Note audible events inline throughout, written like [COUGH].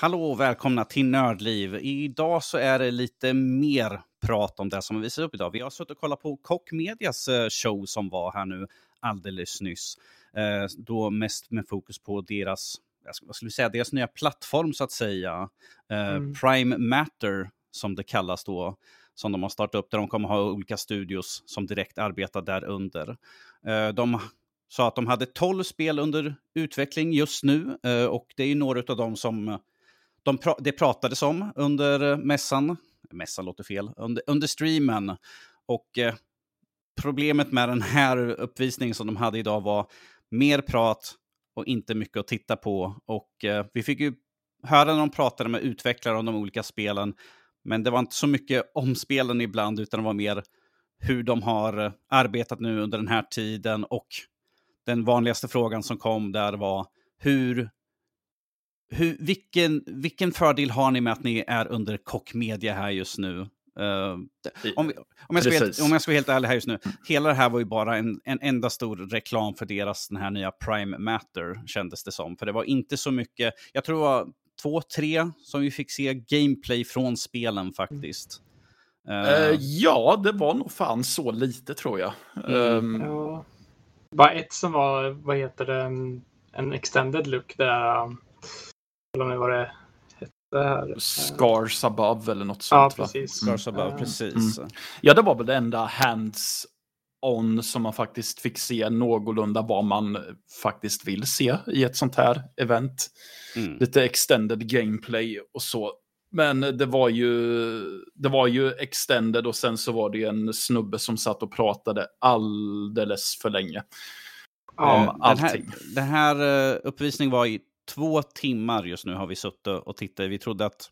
Hallå och välkomna till Nördliv. Idag så är det lite mer prat om det som vi visar upp idag. Vi har suttit och kollat på Kock Medias eh, show som var här nu alldeles nyss. Eh, då mest med fokus på deras, vad skulle säga, deras nya plattform så att säga. Eh, mm. Prime Matter som det kallas då. Som de har startat upp där de kommer ha olika studios som direkt arbetar där under. De sa att de hade 12 spel under utveckling just nu och det är ju några av dem som de pra det pratades om under mässan. Mässan låter fel. Under, under streamen. Och eh, problemet med den här uppvisningen som de hade idag var mer prat och inte mycket att titta på. Och eh, vi fick ju höra när de pratade med utvecklare om de olika spelen. Men det var inte så mycket om spelen ibland, utan det var mer hur de har eh, arbetat nu under den här tiden. Och den vanligaste frågan som kom där var hur hur, vilken, vilken fördel har ni med att ni är under kockmedia här just nu? Uh, om, om, jag ska helt, om jag ska vara helt ärlig här just nu, hela det här var ju bara en, en enda stor reklam för deras den här nya Prime Matter, kändes det som. För det var inte så mycket, jag tror det var två, tre som vi fick se gameplay från spelen faktiskt. Uh, uh, ja, det var nog fan så lite tror jag. Mm. Um... Ja. Bara ett som var, vad heter det, en, en extended look där eller med vad det hette här. Scars above eller något sånt. Ja, precis. Va? Scars above, precis. Mm. Ja, det var väl det enda hands on som man faktiskt fick se någorlunda vad man faktiskt vill se i ett sånt här event. Mm. Lite extended gameplay och så. Men det var ju, det var ju extended och sen så var det ju en snubbe som satt och pratade alldeles för länge. Ja, om allting. Den här, den här eh, uppvisningen var i två timmar just nu har vi suttit och tittat. Vi trodde att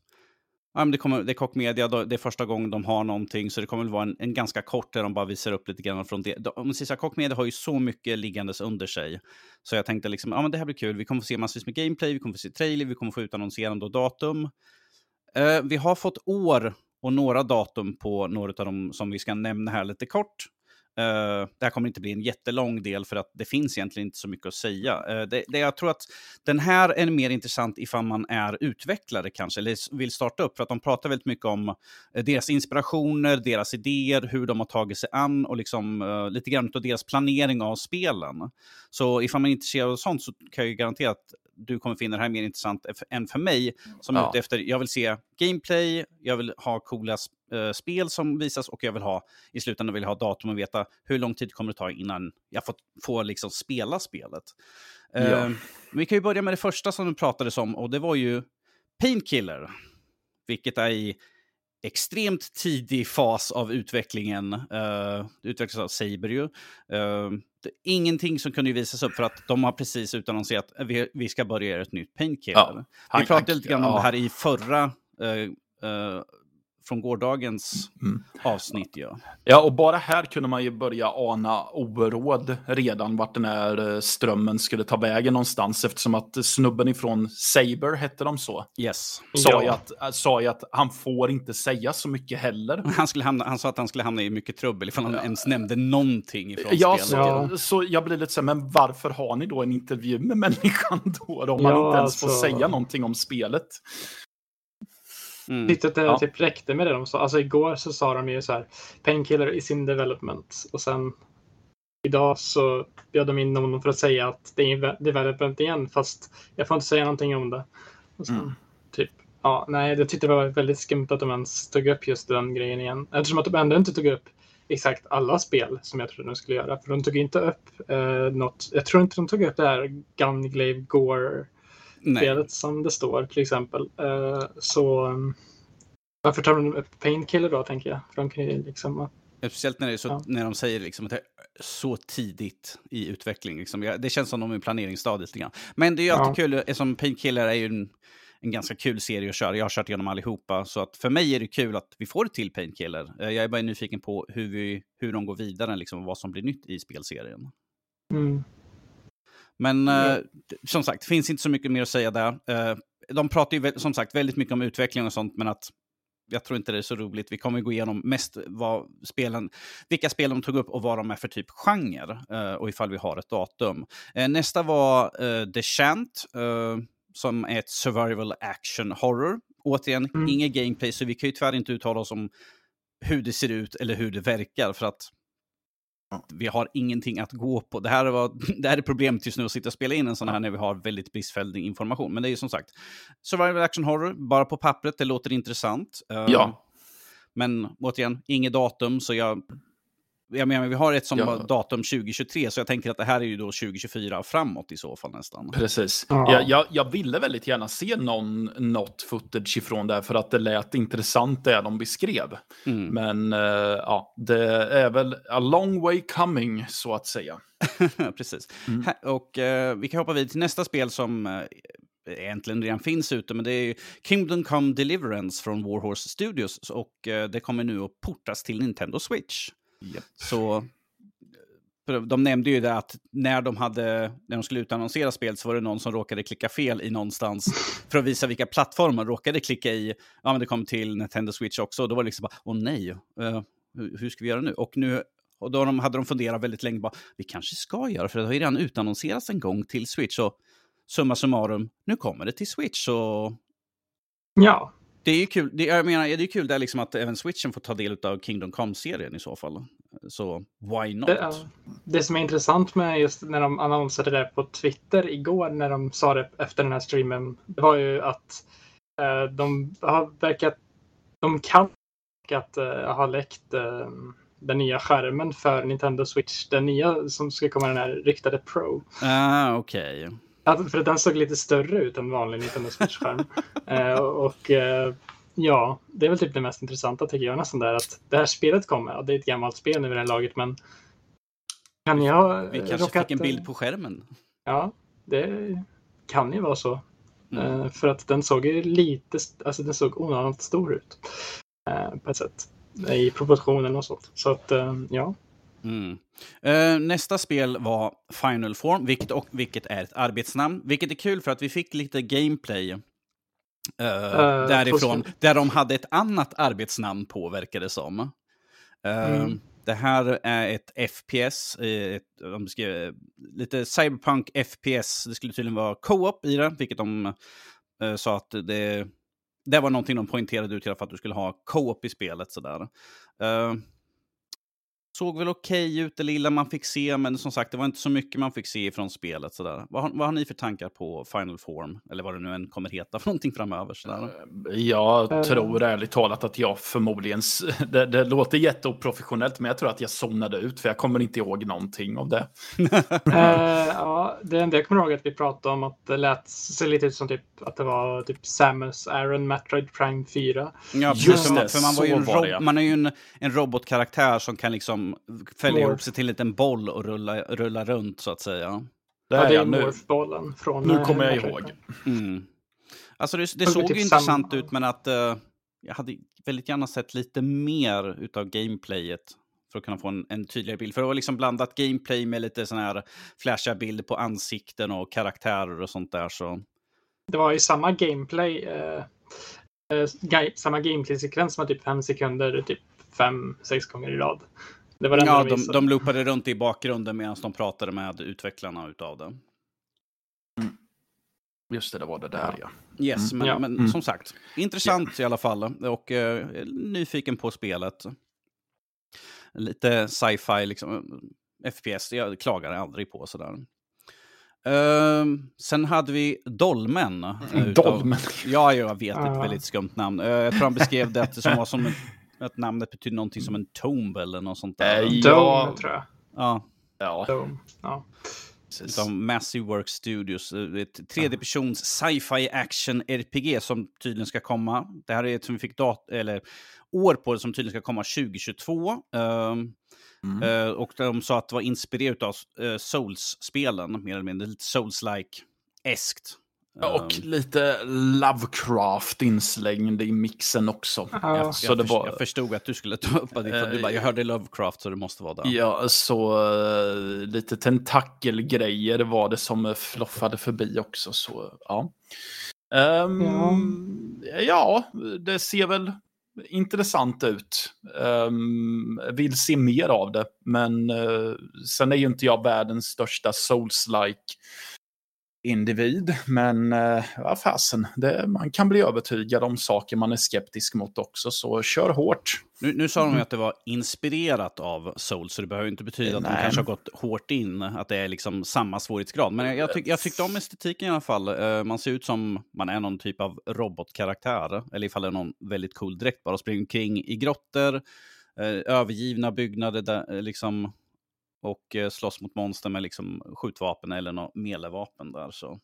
ja, men det, kommer, det är Kockmedia, det är första gången de har någonting, så det kommer väl vara en, en ganska kort där de bara visar upp lite grann från det. Om man säger Media har ju så mycket liggandes under sig. Så jag tänkte liksom, ja men det här blir kul, vi kommer få se massvis med gameplay, vi kommer få se trailer, vi kommer få utannonserande och datum. Uh, vi har fått år och några datum på några av dem som vi ska nämna här lite kort. Uh, det här kommer inte bli en jättelång del för att det finns egentligen inte så mycket att säga. Uh, det, det, jag tror att den här är mer intressant ifall man är utvecklare kanske, eller vill starta upp, för att de pratar väldigt mycket om uh, deras inspirationer, deras idéer, hur de har tagit sig an och liksom lite grann av deras planering av spelen. Så ifall man är intresserad av sånt så kan jag ju garantera att du kommer finna det här mer intressant än för mig som ja. ute efter, jag vill se gameplay, jag vill ha coola uh, spel som visas och jag vill ha, i slutändan vill jag ha datum och veta hur lång tid kommer det ta innan jag får, får liksom spela spelet. Uh, ja. Vi kan ju börja med det första som du pratade om och det var ju Painkiller, vilket är i extremt tidig fas av utvecklingen. Uh, det utvecklas av Saber ju. Uh, ingenting som kunde visas upp för att de har precis utannonserat att vi, vi ska börja göra ett nytt Painkiller. Ja, vi pratade lite grann om det här i förra uh, från gårdagens mm. avsnitt. Ja. ja, och bara här kunde man ju börja ana oråd redan vart den här eh, strömmen skulle ta vägen någonstans eftersom att snubben ifrån Saber, hette de så? Yes. Sa, ja. ju att, äh, sa ju att han får inte säga så mycket heller. [LAUGHS] Han, skulle hamna, han sa att han skulle hamna i mycket trubbel ifall han ja. ens nämnde någonting ifrån ja, spelet. Så, ja, så jag blir lite så här, men varför har ni då en intervju med [LAUGHS] människan då? Om man inte ens alltså... får säga någonting om spelet. Mm. Tyckte att det ja. typ räckte med det de sa. Alltså igår så sa de ju så här Painkiller is in development och sen idag så bjöd de in någon för att säga att det är development igen fast jag får inte säga någonting om det. Och sen, mm. typ, ja, nej, jag tyckte det var väldigt skumt att de ens tog upp just den grejen igen. Eftersom att de ändå inte tog upp exakt alla spel som jag trodde de skulle göra. För de tog inte upp eh, något. Jag tror inte de tog upp det här Gunglaive Gore spelet som det står till exempel. Uh, så um, varför tar de upp Painkiller då tänker jag? För de kan ju liksom... Speciellt när, det är så, ja. när de säger liksom att det är så tidigt i utveckling. Liksom. Det känns som de är i planeringsstadiet lite grann. Men det är ju alltid ja. kul, eftersom Painkiller är ju en, en ganska kul serie att köra. Jag har kört igenom allihopa, så att för mig är det kul att vi får ett till Painkiller. Eh, jag är bara nyfiken på hur, vi, hur de går vidare, liksom, och vad som blir nytt i spelserien. Mm. Men mm. eh, som sagt, det finns inte så mycket mer att säga där. Eh, de pratar ju som sagt väldigt mycket om utveckling och sånt, men att jag tror inte det är så roligt. Vi kommer gå igenom mest vad spelen, vilka spel de tog upp och vad de är för typ genre eh, och ifall vi har ett datum. Nästa var eh, The Chant, eh, som är ett survival action horror. Återigen, mm. inget gameplay, så vi kan ju tyvärr inte uttala oss om hur det ser ut eller hur det verkar, för att vi har ingenting att gå på. Det här, var, [LAUGHS] det här är problemet just nu, att sitta och spela in en sån här när vi har väldigt bristfällig information. Men det är ju som sagt, survival action horror, bara på pappret, det låter intressant. Ja. Um, men återigen, inget datum, så jag jag menar, vi har ett som ja. datum 2023, så jag tänker att det här är ju då 2024 framåt i så fall nästan. Precis. Ja. Jag, jag, jag ville väldigt gärna se någon, något footage ifrån det, för att det lät intressant det de beskrev. Mm. Men uh, ja, det är väl a long way coming, så att säga. [LAUGHS] Precis. Mm. Och uh, vi kan hoppa vidare till nästa spel som uh, egentligen redan finns ute, men det är Kingdom Come Deliverance från Warhorse Studios och det kommer nu att portas till Nintendo Switch. Yep. Så de nämnde ju det att när de, hade, när de skulle utannonsera spel så var det någon som råkade klicka fel i någonstans [LAUGHS] för att visa vilka plattformar råkade klicka i. Ja, men det kom till Nintendo Switch också och då var det liksom bara, åh nej, uh, hur, hur, ska vi göra nu? Och nu och då hade de funderat väldigt länge, bara, vi kanske ska göra, för det har ju redan utannonserats en gång till Switch. Och summa summarum, nu kommer det till Switch. Och... Ja, det är ju kul, det, jag menar, det är kul där liksom att även Switchen får ta del av Kingdom Come-serien i så fall. Så why not? Det, det, som är intressant med just när de annonserade det på Twitter igår när de sa det efter den här streamen, det var ju att eh, de har verkat, de kan att eh, ha läckt eh, den nya skärmen för Nintendo Switch, den nya som ska komma den här riktade Pro. Ah, okej. Okay. För den såg lite större ut än vanlig Nintendo Switch-skärm. [LAUGHS] eh, och eh, ja, det är väl typ det mest intressanta tycker jag nästan där att det här spelet kommer. Ja, det är ett gammalt spel nu vid det här laget, men kan jag Vi kanske råkat, fick en bild på skärmen. Ja, det kan ju vara så. Mm. Eh, för att den såg ju lite, alltså den såg onödigt stor ut. Eh, på ett sätt. I proportionen och sånt. Så att, eh, ja. Mm. Uh, nästa spel var Final Form, vilket, och, vilket är ett arbetsnamn. Vilket är kul för att vi fick lite gameplay uh, uh, därifrån, där de hade ett annat arbetsnamn på, verkar det som. Mm. Det här är ett FPS, ett, de skrev, lite cyberpunk FPS. Det skulle tydligen vara co-op i det, vilket de sa att det, det var någonting de poängterade ut fall, att du skulle ha co-op i spelet. Sådär såg väl okej okay ut det lilla man fick se, men som sagt, det var inte så mycket man fick se från spelet. Sådär. Vad, har, vad har ni för tankar på Final Form? Eller vad det nu än kommer heta för någonting framöver? Sådär. Eh, jag tror ärligt talat att jag förmodligen, [LAUGHS] det, det låter jätteoprofessionellt, men jag tror att jag zonade ut, för jag kommer inte ihåg någonting av det. uh, [LAUGHS] ja, det enda jag kommer ihåg att vi pratade om att det lät sig lite ut som typ, att det var typ Samus Aron Metroid Prime 4. Ja, Just det, för man, var ju en, var man är ju en, en robotkaraktär som kan liksom fäller ihop sig till en liten boll och rulla, rulla runt så att säga. Det, ja, det är morphbollen från... Nu kommer jag eh, ihåg. Mm. Alltså det, det såg ju intressant samma. ut men att uh, jag hade väldigt gärna sett lite mer utav gameplayet för att kunna få en, en tydligare bild. För det var liksom blandat gameplay med lite sån här flashiga bilder på ansikten och karaktärer och sånt där. Så. Det var ju samma gameplay, eh, eh, samma gameplay-sekvens med typ fem sekunder, typ fem, sex gånger i rad. Det var ja, de, de loopade runt i bakgrunden medan de pratade med utvecklarna utav det. Mm. Just det, det var det där ja. Yes, mm. men, ja. men mm. som sagt, intressant ja. i alla fall. Och uh, nyfiken på spelet. Lite sci-fi, liksom. FPS, jag klagar aldrig på sådär. Uh, sen hade vi Dolmen. Uh, Dolmen? ja, jag vet, ett väldigt skumt namn. Uh, jag tror han beskrev det som var som att namnet betyder någonting som en tomb eller något sånt där. Äh, ja. Dome, tror jag. Ja. ja. Dome. ja. Utav Massive Work Studios. Ett tredjepersons sci-fi action RPG som tydligen ska komma. Det här är ett som vi fick dat eller, år på som tydligen ska komma 2022. Uh, mm. uh, och de sa att det var inspirerat av uh, Souls-spelen, mer eller mindre. Lite Souls-like-eskt. Och ehm. lite Lovecraft inslängd i mixen också. Ja. Jag, så jag, det var... jag förstod att du skulle ta upp det. Du bara, jag hörde Lovecraft så det måste vara det. Ja, så uh, lite tentakelgrejer var det som floffade förbi också. Så, ja. Um, ja. ja, det ser väl intressant ut. Um, vill se mer av det, men uh, sen är ju inte jag världens största souls-like individ. Men eh, vad fasen, man kan bli övertygad om saker man är skeptisk mot också, så kör hårt. Nu, nu sa de ju mm. att det var inspirerat av Souls, så det behöver inte betyda att Nej. de kanske har gått hårt in, att det är liksom samma svårighetsgrad. Men jag, jag, tyck, jag tyckte om estetiken i alla fall. Uh, man ser ut som man är någon typ av robotkaraktär, eller ifall det är någon väldigt cool dräkt, bara springer omkring i grottor, uh, övergivna byggnader, där, liksom och eh, slåss mot monster med liksom skjutvapen eller något melevapen där. Så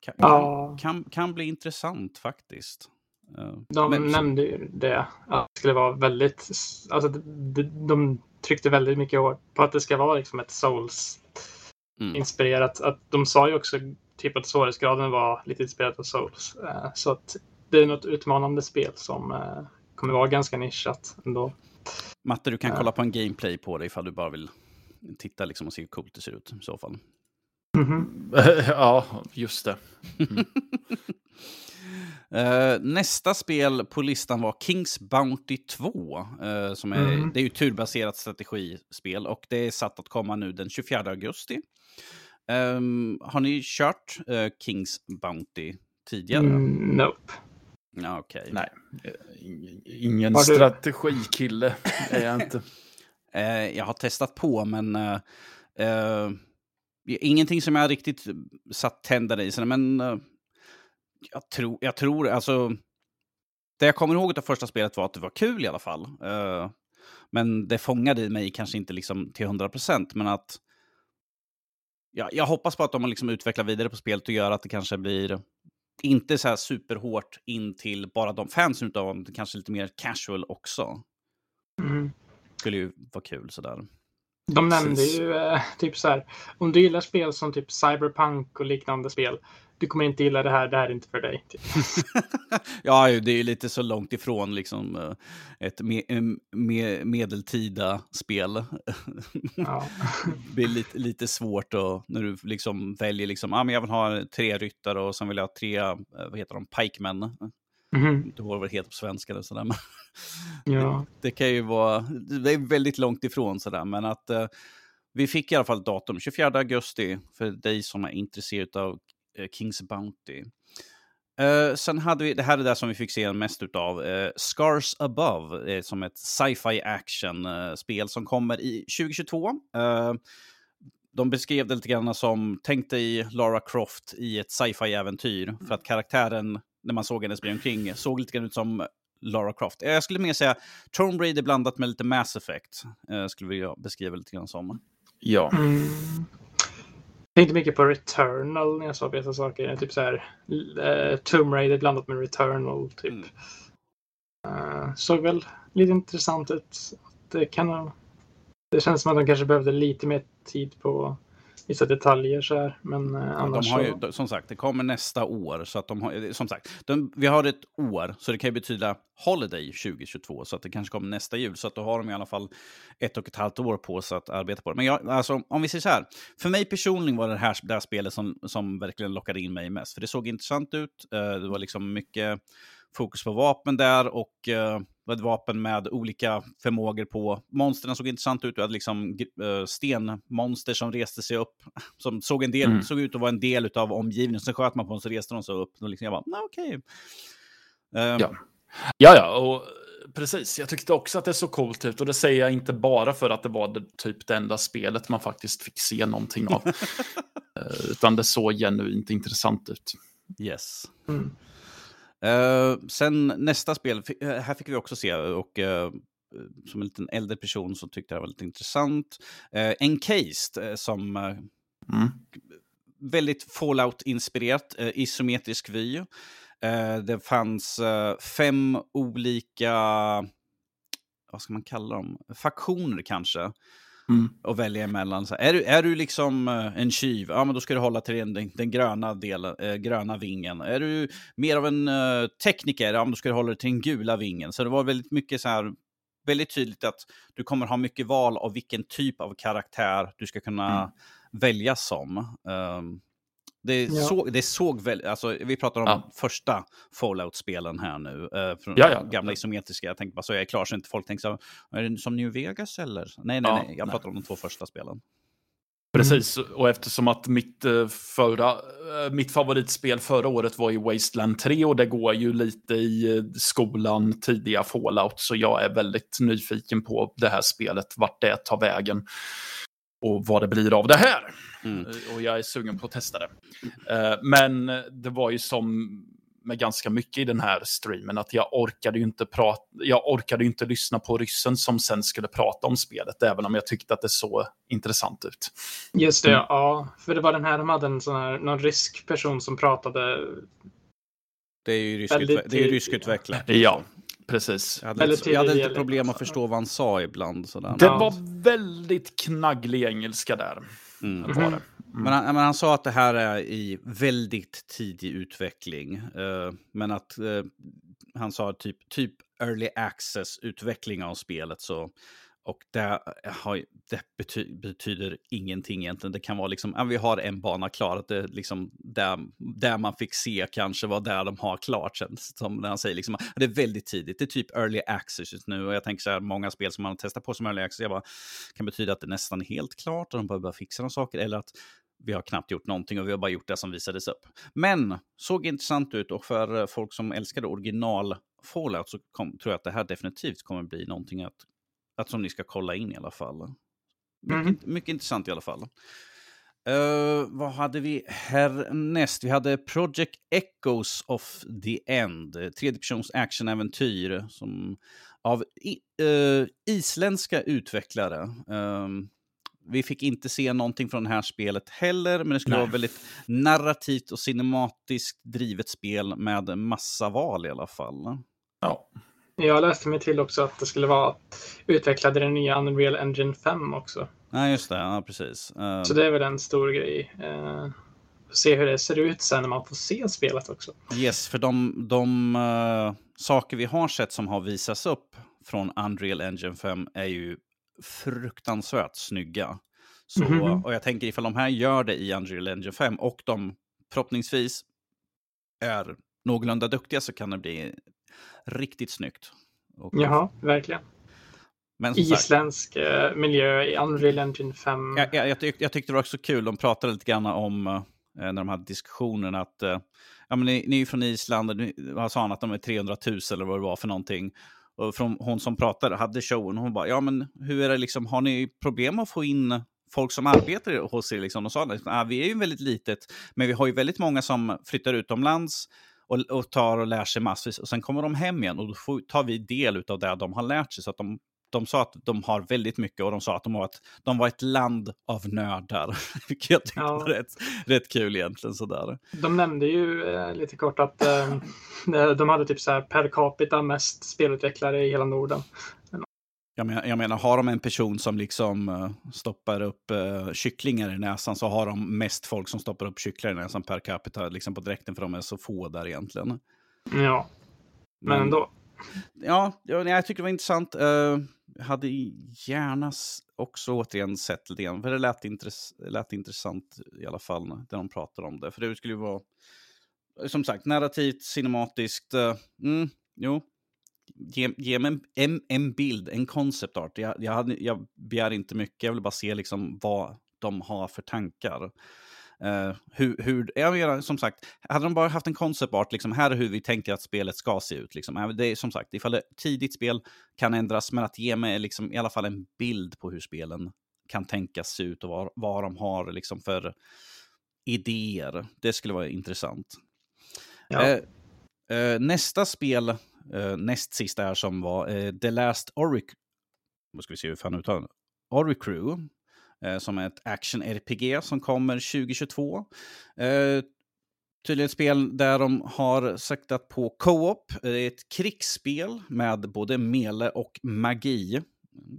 kan, ja. kan, kan bli intressant faktiskt. Eh, de Men, nämnde ju det, att det skulle vara väldigt, alltså de, de tryckte väldigt mycket på att det ska vara liksom ett Souls-inspirerat. Mm. Att de sa ju också typ att svårighetsgraden var lite inspirerat av Souls. Eh, så att det är något utmanande spel som kommer vara ganska nischat ändå. Matte, du kan kolla på en gameplay på det ifall du bara vill titta liksom och se hur coolt det ser ut i så fall. Mm -hmm. [LAUGHS] ja, just det. Mm. Uh, [LAUGHS] nästa spel på listan var Kings Bounty 2. Uh, eh, som är, mm. Det är ju turbaserat strategispel och det är satt att komma nu den 24 augusti. Um, har ni kört uh, Kings Bounty tidigare? Mm, nope. Ja, okay. Nej, ingen strategikille är jag inte. [LAUGHS] Eh, jag har testat på, men eh, eh, ingenting som jag riktigt satt tänderna i. Men eh, jag, tror, jag tror, alltså... Det jag kommer ihåg av första spelet var att det var kul i alla fall. Eh, men det fångade i mig kanske inte liksom till 100%, men att... Ja, jag hoppas på att de har liksom utvecklat vidare på spelet och gör att det kanske blir inte så här superhårt in till bara de fansen, utan kanske lite mer casual också. Mm skulle ju vara kul sådär. De nämnde ju eh, typ så här, om du gillar spel som typ Cyberpunk och liknande spel, du kommer inte gilla det här, det här är inte för dig. Typ. [LAUGHS] ja, det är ju lite så långt ifrån liksom eh, ett me me medeltida spel. [LAUGHS] Ja. [LAUGHS] det blir lite, lite svårt då, när du liksom väljer liksom, ah, men jag vill ha tre ryttare och sen vill jag ha tre, eh, vad heter de, pikemen. Mm. Det var väl helt på svenska eller sådär. [LAUGHS] Men ja. det, det, kan ju vara, det är väldigt långt ifrån sådär, men att uh, vi fick i alla fall datum 24 augusti för dig som är intresserad av uh, Kings Bounty. Uh, sen hade vi, det här är det som vi fick se mest utav, uh, Scars Above, uh, som ett sci-fi action-spel som kommer i 2022. de beskrev det lite grann som, tänk dig Lara Croft i ett sci-fi-äventyr, för att karaktären när man såg henne springa omkring, såg lite grann ut som Lara Croft. Jag skulle mer säga Tomb Raider blandat med lite Mass Effect, eh, skulle jag beskriva lite grann som. Ja. Mm. Jag tänkte mycket på Returnal när jag såg vissa saker. Typ så här, uh, Tomb Raider blandat med Returnal. Typ. Mm. Uh, såg väl lite intressant ut. Det, kan, det känns som att de kanske behövde lite mer tid på vissa detaljer så här. Men eh, annars de har ju, Som sagt, det kommer nästa år. Så att de har, som sagt, de, vi har ett år, så det kan ju betyda Holiday 2022. Så att det kanske kommer nästa jul. Så att då har de i alla fall ett och ett halvt år på sig att arbeta på det. Men jag, alltså, om vi säger så här, för mig personligen var det här, det här spelet som, som verkligen lockade in mig mest. För det såg intressant ut. Uh, det var liksom mycket fokus på vapen där och uh, ett vapen med olika förmågor på. Monstren såg intressant ut. Du hade liksom uh, stenmonster som reste sig upp, [LAUGHS] som såg, en del, mm. såg ut att vara en del av omgivningen. Sen sköt man på dem så reste de sig upp. Och liksom jag bara, okej. Okay. Ehm. ja. ja, ja, och precis. Jag tyckte också att det såg coolt ut och det säger jag inte bara för att det var det, typ det enda spelet man faktiskt fick se någonting av. [LAUGHS] Eh, utan det såg genuint intressant ut. Yes. Mm. Uh, sen nästa spel, uh, här fick vi också se, och uh, som en liten äldre person så tyckte jag det var lite intressant. Uh, Encased, som mm. väldigt Fallout-inspirerat, isometrisk vy. det fanns fem olika, vad ska man kalla dem, faktioner kanske. Mm. Och välja emellan. Så är, du, är du liksom uh, en tjuv, ja men då ska du hålla till den, den gröna, delen, uh, gröna vingen. Är du mer av en uh, tekniker, ja men då ska du hålla dig till den gula vingen. Så det var väldigt mycket så här, väldigt tydligt att du kommer ha mycket val av vilken typ av karaktär du ska kunna mm. välja som. Um, det, ja. såg, det såg väl, alltså, vi pratar om ja. första Fallout-spelen här nu. Eh, från ja, gamla isometriska. Jag tänkte bara så jag är klar så inte folk tänker så är det som New Vegas eller? Nej, nej, nej. Jag pratar om de två första spelen. Precis, och eftersom att mitt, eh, förra, eh, mitt favoritspel förra året var i Wasteland 3 och det går ju lite i eh, skolan, tidiga Fallout, så jag är väldigt nyfiken på det här spelet, vart det tar vägen och vad det blir av det här. Mm. Och jag är sugen på att testa det. Men det var ju som med ganska mycket i den här streamen att jag orkade ju inte prata, jag orkade inte lyssna på ryssen som sen skulle prata om spelet, även om jag tyckte att det såg intressant ut. Just det, mm. ja. För det var den här, de hade en sån här, någon rysk person som pratade. Det är ju rysk, utve det är rysk utvecklare. Ja, precis. Jag hade, lite, jag hade lite problem att förstå vad han sa ibland. Sådär. Det var väldigt knagglig engelska där. Mm. Var det. Men, han, men, han, sa att det här är i väldigt tidig utveckling. Uh, men att uh, han sa typ, typ early access-utveckling av spelet. Så, och det, har, det bety, betyder ingenting egentligen. Det kan vara liksom, ja, vi har en bana klar. Att det liksom, där, där man fick se kanske var där de har klart. Sen, som när han säger liksom, det är väldigt tidigt. Det är typ early access just nu. Och jag tänker så här, många spel som man har testat på som early access, jag bara, kan betyda att det är nästan helt klart och de behöver bara fixa några saker. Eller att vi har knappt gjort någonting och vi har bara gjort det som visades upp. Men såg intressant ut och för folk som älskade original Fallout så kom, tror jag att det här definitivt kommer bli någonting att, att som ni ska kolla in i alla fall. Mycket, mm. mycket intressant i alla fall. Uh, vad hade vi härnäst? Vi hade Project Echoes of the End, tredjepersons actionäventyr som av i, uh, isländska utvecklare. Um, vi fick inte se någonting från det här spelet heller, men det skulle Nej. vara väldigt narrativt och cinematiskt drivet spel med massa val i alla fall. Ja. Jag läste mig till också att det skulle vara utvecklade den nya Unreal Engine 5 också. Ja, just det. Ja, precis. Så det är väl en stor grej. Uh, se hur det ser ut sen när man får se spelet också. Yes, för de, de uh, saker vi har sett som har visats upp från Unreal Engine 5 är ju fruktansvärt snygga. Så, mm -hmm. Och jag tänker ifall de här gör det i Unreal Engine 5 och de förhoppningsvis är någorlunda duktiga så kan det bli riktigt snyggt. Och, Jaha, verkligen. Men Isländsk sagt, eh, miljö i Unreal Engine 5. Jag, jag, jag, tyck, jag tyckte det var också kul, de pratade lite grann om eh, när de hade diskussionen att eh, ja, men ni, ni är från Island, vad sa han att de är 300 000 eller vad det var för någonting. Och från hon som pratade, hade showen, hon bara, ja men hur är det liksom, har ni problem att få in folk som arbetar hos er? Liksom? Och sa, ah, vi är ju väldigt litet, men vi har ju väldigt många som flyttar utomlands och, och tar och lär sig massvis. Och sen kommer de hem igen och då får, tar vi del av det de har lärt sig. Så att de de sa att de har väldigt mycket och de sa att de var ett, de var ett land av nördar. [LAUGHS] Vilket jag tyckte ja. var rätt, rätt kul egentligen. Sådär. De nämnde ju eh, lite kort att eh, [LAUGHS] de hade typ så här per capita mest spelutvecklare i hela Norden. Jag menar, jag menar, har de en person som liksom uh, stoppar upp uh, kycklingar i näsan så har de mest folk som stoppar upp kycklingar i näsan per capita liksom på dräkten för de är så få där egentligen. Ja, men, men ändå. Ja, jag, jag tycker det var intressant. Uh, hade gärna också återigen sett lite grann, för det lät, intress lät intressant i alla fall när de pratade om det. För det skulle ju vara, som sagt, narrativt, cinematiskt. Uh, mm, jo, ge, ge mig en, en, bild, en concept art. Jag, jag, hade, jag begär inte mycket, jag vill bara se liksom vad de har för tankar. Uh, hur, hur, jag menar, som sagt, hade de bara haft en concept art, liksom, här är hur vi tänker att spelet ska se ut. Liksom. Det är som sagt, ifall ett tidigt spel kan ändras, men att ge mig liksom, i alla fall en bild på hur spelen kan tänkas se ut och vad, vad de har liksom, för idéer. Det skulle vara intressant. Ja. Uh, uh, nästa spel, Eh, näst sista här som var eh, The Last Oric... Vad ska vi se hur fan uttalar Oricrew eh, som är ett action-RPG som kommer 2022. Eh, tydligen ett spel där de har saktat på co-op. Eh, det är ett krigsspel med både mele och magi.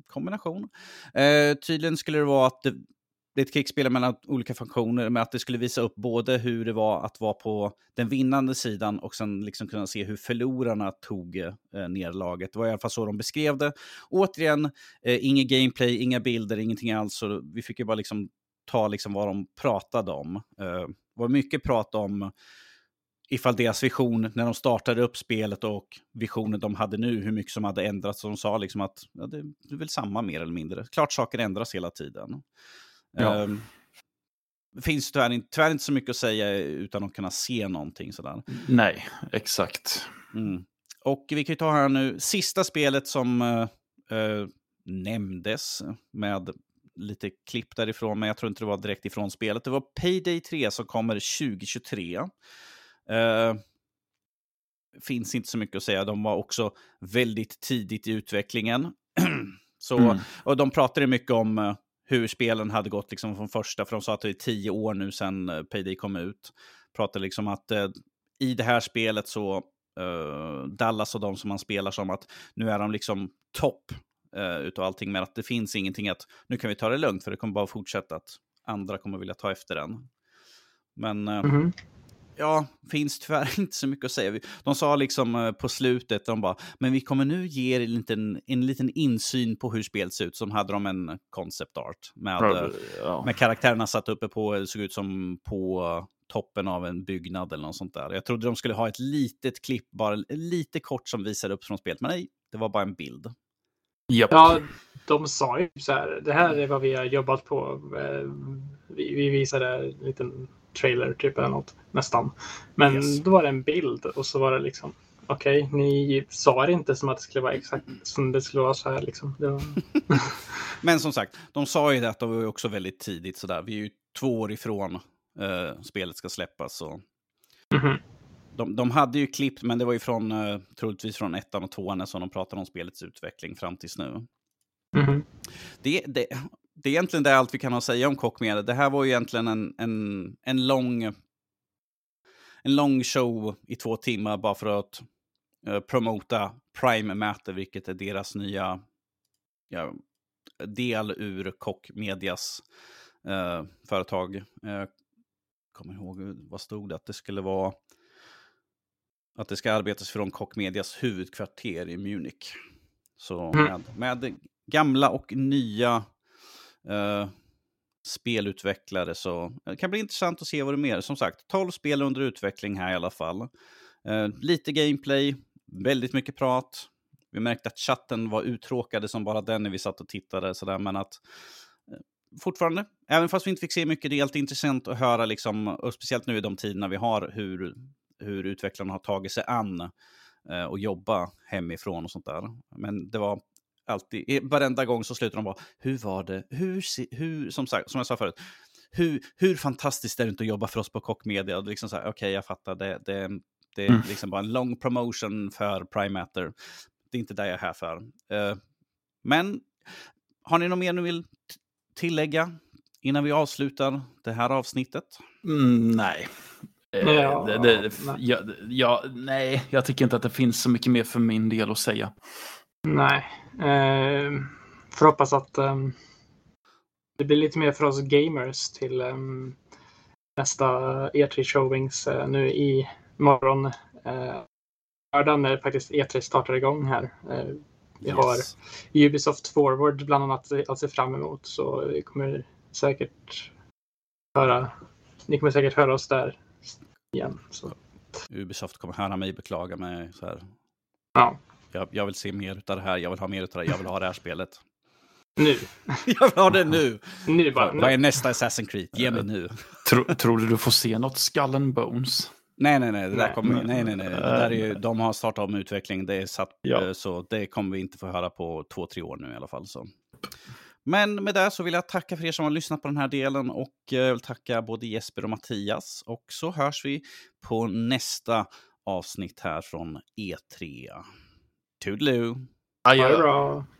Kombination. Eh, tydligen skulle det vara att det, är ett krigsspel mellan olika funktioner, med att det skulle visa upp både hur det var att vara på den vinnande sidan och sen liksom kunna se hur förlorarna tog eh, laget. Det var i alla fall så de beskrev det. Återigen, eh, inget gameplay, inga bilder, ingenting alls. Så vi fick ju bara liksom ta liksom vad de pratade om. Eh, det var mycket prat om ifall deras vision när de startade upp spelet och visionen de hade nu, hur mycket som hade ändrats. Så de sa liksom att ja, det är väl samma mer eller mindre. Klart saker ändras hela tiden. Ja. Um, finns tyvärr, tyvärr inte så mycket att säga utan att kunna se någonting sådär. Nej, exakt. Mm. Och vi kan ju ta här nu, sista spelet som uh, uh, nämndes med lite klipp därifrån, men jag tror inte det var direkt ifrån spelet. Det var Payday 3 som kommer 2023. Uh, finns inte så mycket att säga. De var också väldigt tidigt i utvecklingen. [CLEARS THROAT] så, mm. Och de pratade mycket om hur spelen hade gått liksom från första, för de sa att det är tio år nu sedan eh, Payday kom ut. Pratade liksom att eh, i det här spelet så eh, Dallas och de som man spelar som att nu är de liksom topp eh, utav allting, men att det finns ingenting att nu kan vi ta det lugnt för det kommer bara fortsätta att andra kommer vilja ta efter den. Men eh, mm -hmm ja, finns tyvärr [LAUGHS] inte så mycket att säga. De sa liksom eh, på slutet, de bara, men vi kommer nu ge er en liten, en liten insyn på hur spelet ser ut. Som hade de en concept art med, Probably, ja. med karaktärerna satt uppe på, det såg ut som på toppen av en byggnad eller något sånt där. Jag trodde de skulle ha ett litet klipp, bara lite kort som visade upp från spelet, men nej, det var bara en bild. Yep. Ja, de sa ju så här, det här är vad vi har jobbat på. Eh, vi, vi visade en liten trailer typ eller något nästan. Men yes. då var det en bild och så var det liksom okej, okay, ni sa det inte som att det skulle vara exakt som det skulle vara så här liksom. Var... [LAUGHS] Men som sagt, de sa ju det att det var också väldigt tidigt sådär. Vi är ju två år ifrån uh, spelet ska släppas. Så... Mm -hmm. de, de, hade ju klippt, men det var ju från, uh, troligtvis från ettan och tvåan som de pratade om spelets utveckling fram tills nu. Mm -hmm. det, det, det är egentligen det allt vi kan ha att säga om Kockmedia. Det här var ju egentligen en, en, en, lång, en lång show i två timmar bara för att uh, promota Prime Matter, vilket är deras nya ja, del ur Kockmedias uh, företag. Uh, kommer ihåg, vad stod det? Att det skulle vara att det ska arbetas från Kockmedias huvudkvarter i Munich. Så mm. med, med gamla och nya eh, spelutvecklare. Så eh, det kan bli intressant att se vad det är mer. Som sagt, 12 spel under utveckling här i alla fall. Eh, lite gameplay, väldigt mycket prat. Vi märkte att chatten var uttråkade som bara den när vi satt och tittade. Sådär, men att eh, fortfarande, även fast vi inte fick se mycket, det är alltid intressant att höra, liksom, och speciellt nu i de tiderna vi har, hur, hur utvecklarna har tagit sig an eh, och jobba hemifrån och sånt där. Men det var alltid, varenda gång så slutar de bara, hur var det, hur, hur som, sagt, som jag sa förut, hur, hur fantastiskt är det inte att jobba för oss på Kockmedia? Liksom Okej, okay, jag fattar, det, det, det är mm. liksom bara en lång promotion för Prime Matter. Det är inte det jag är här för. Uh, men har ni något mer ni vill tillägga innan vi avslutar det här avsnittet? Mm, nej. Eh, ja, det, det, nej. Ja, ja, nej, jag tycker inte att det finns så mycket mer för min del att säga. Nej. Eh, får hoppas att um, det blir lite mer för oss gamers till um, nästa E3 showings uh, nu i morgon. Uh, lördag när faktiskt E3 startar igång här. Uh, vi yes. har Ubisoft Forward bland annat att se fram emot så vi kommer säkert höra. Ni kommer säkert höra oss där igen. Så. Ubisoft kommer höra mig beklaga mig så här. Ja. Jag, jag, vill se mer av det här, jag vill ha mer av det, jag vill ha det här spelet. Nu. [LAUGHS] jag vill ha det nu. nu bara, Vad är nästa Assassin's Creed? Ge mig nu. Tror, tror du du får se något Skull and Bones? Nej, nej, nej. Det där kommer, nej, nej, nej. Det där är ju, de har startat om utveckling. Det är satt, ja. Eh, så det kommer vi inte få höra på två, tre år nu i alla fall. Så. Men med det så vill jag tacka för er som har lyssnat på den här delen och jag eh, vill tacka både Jesper och Mattias. Och så hörs vi på nästa avsnitt här från E3. Toodaloo. Adjö.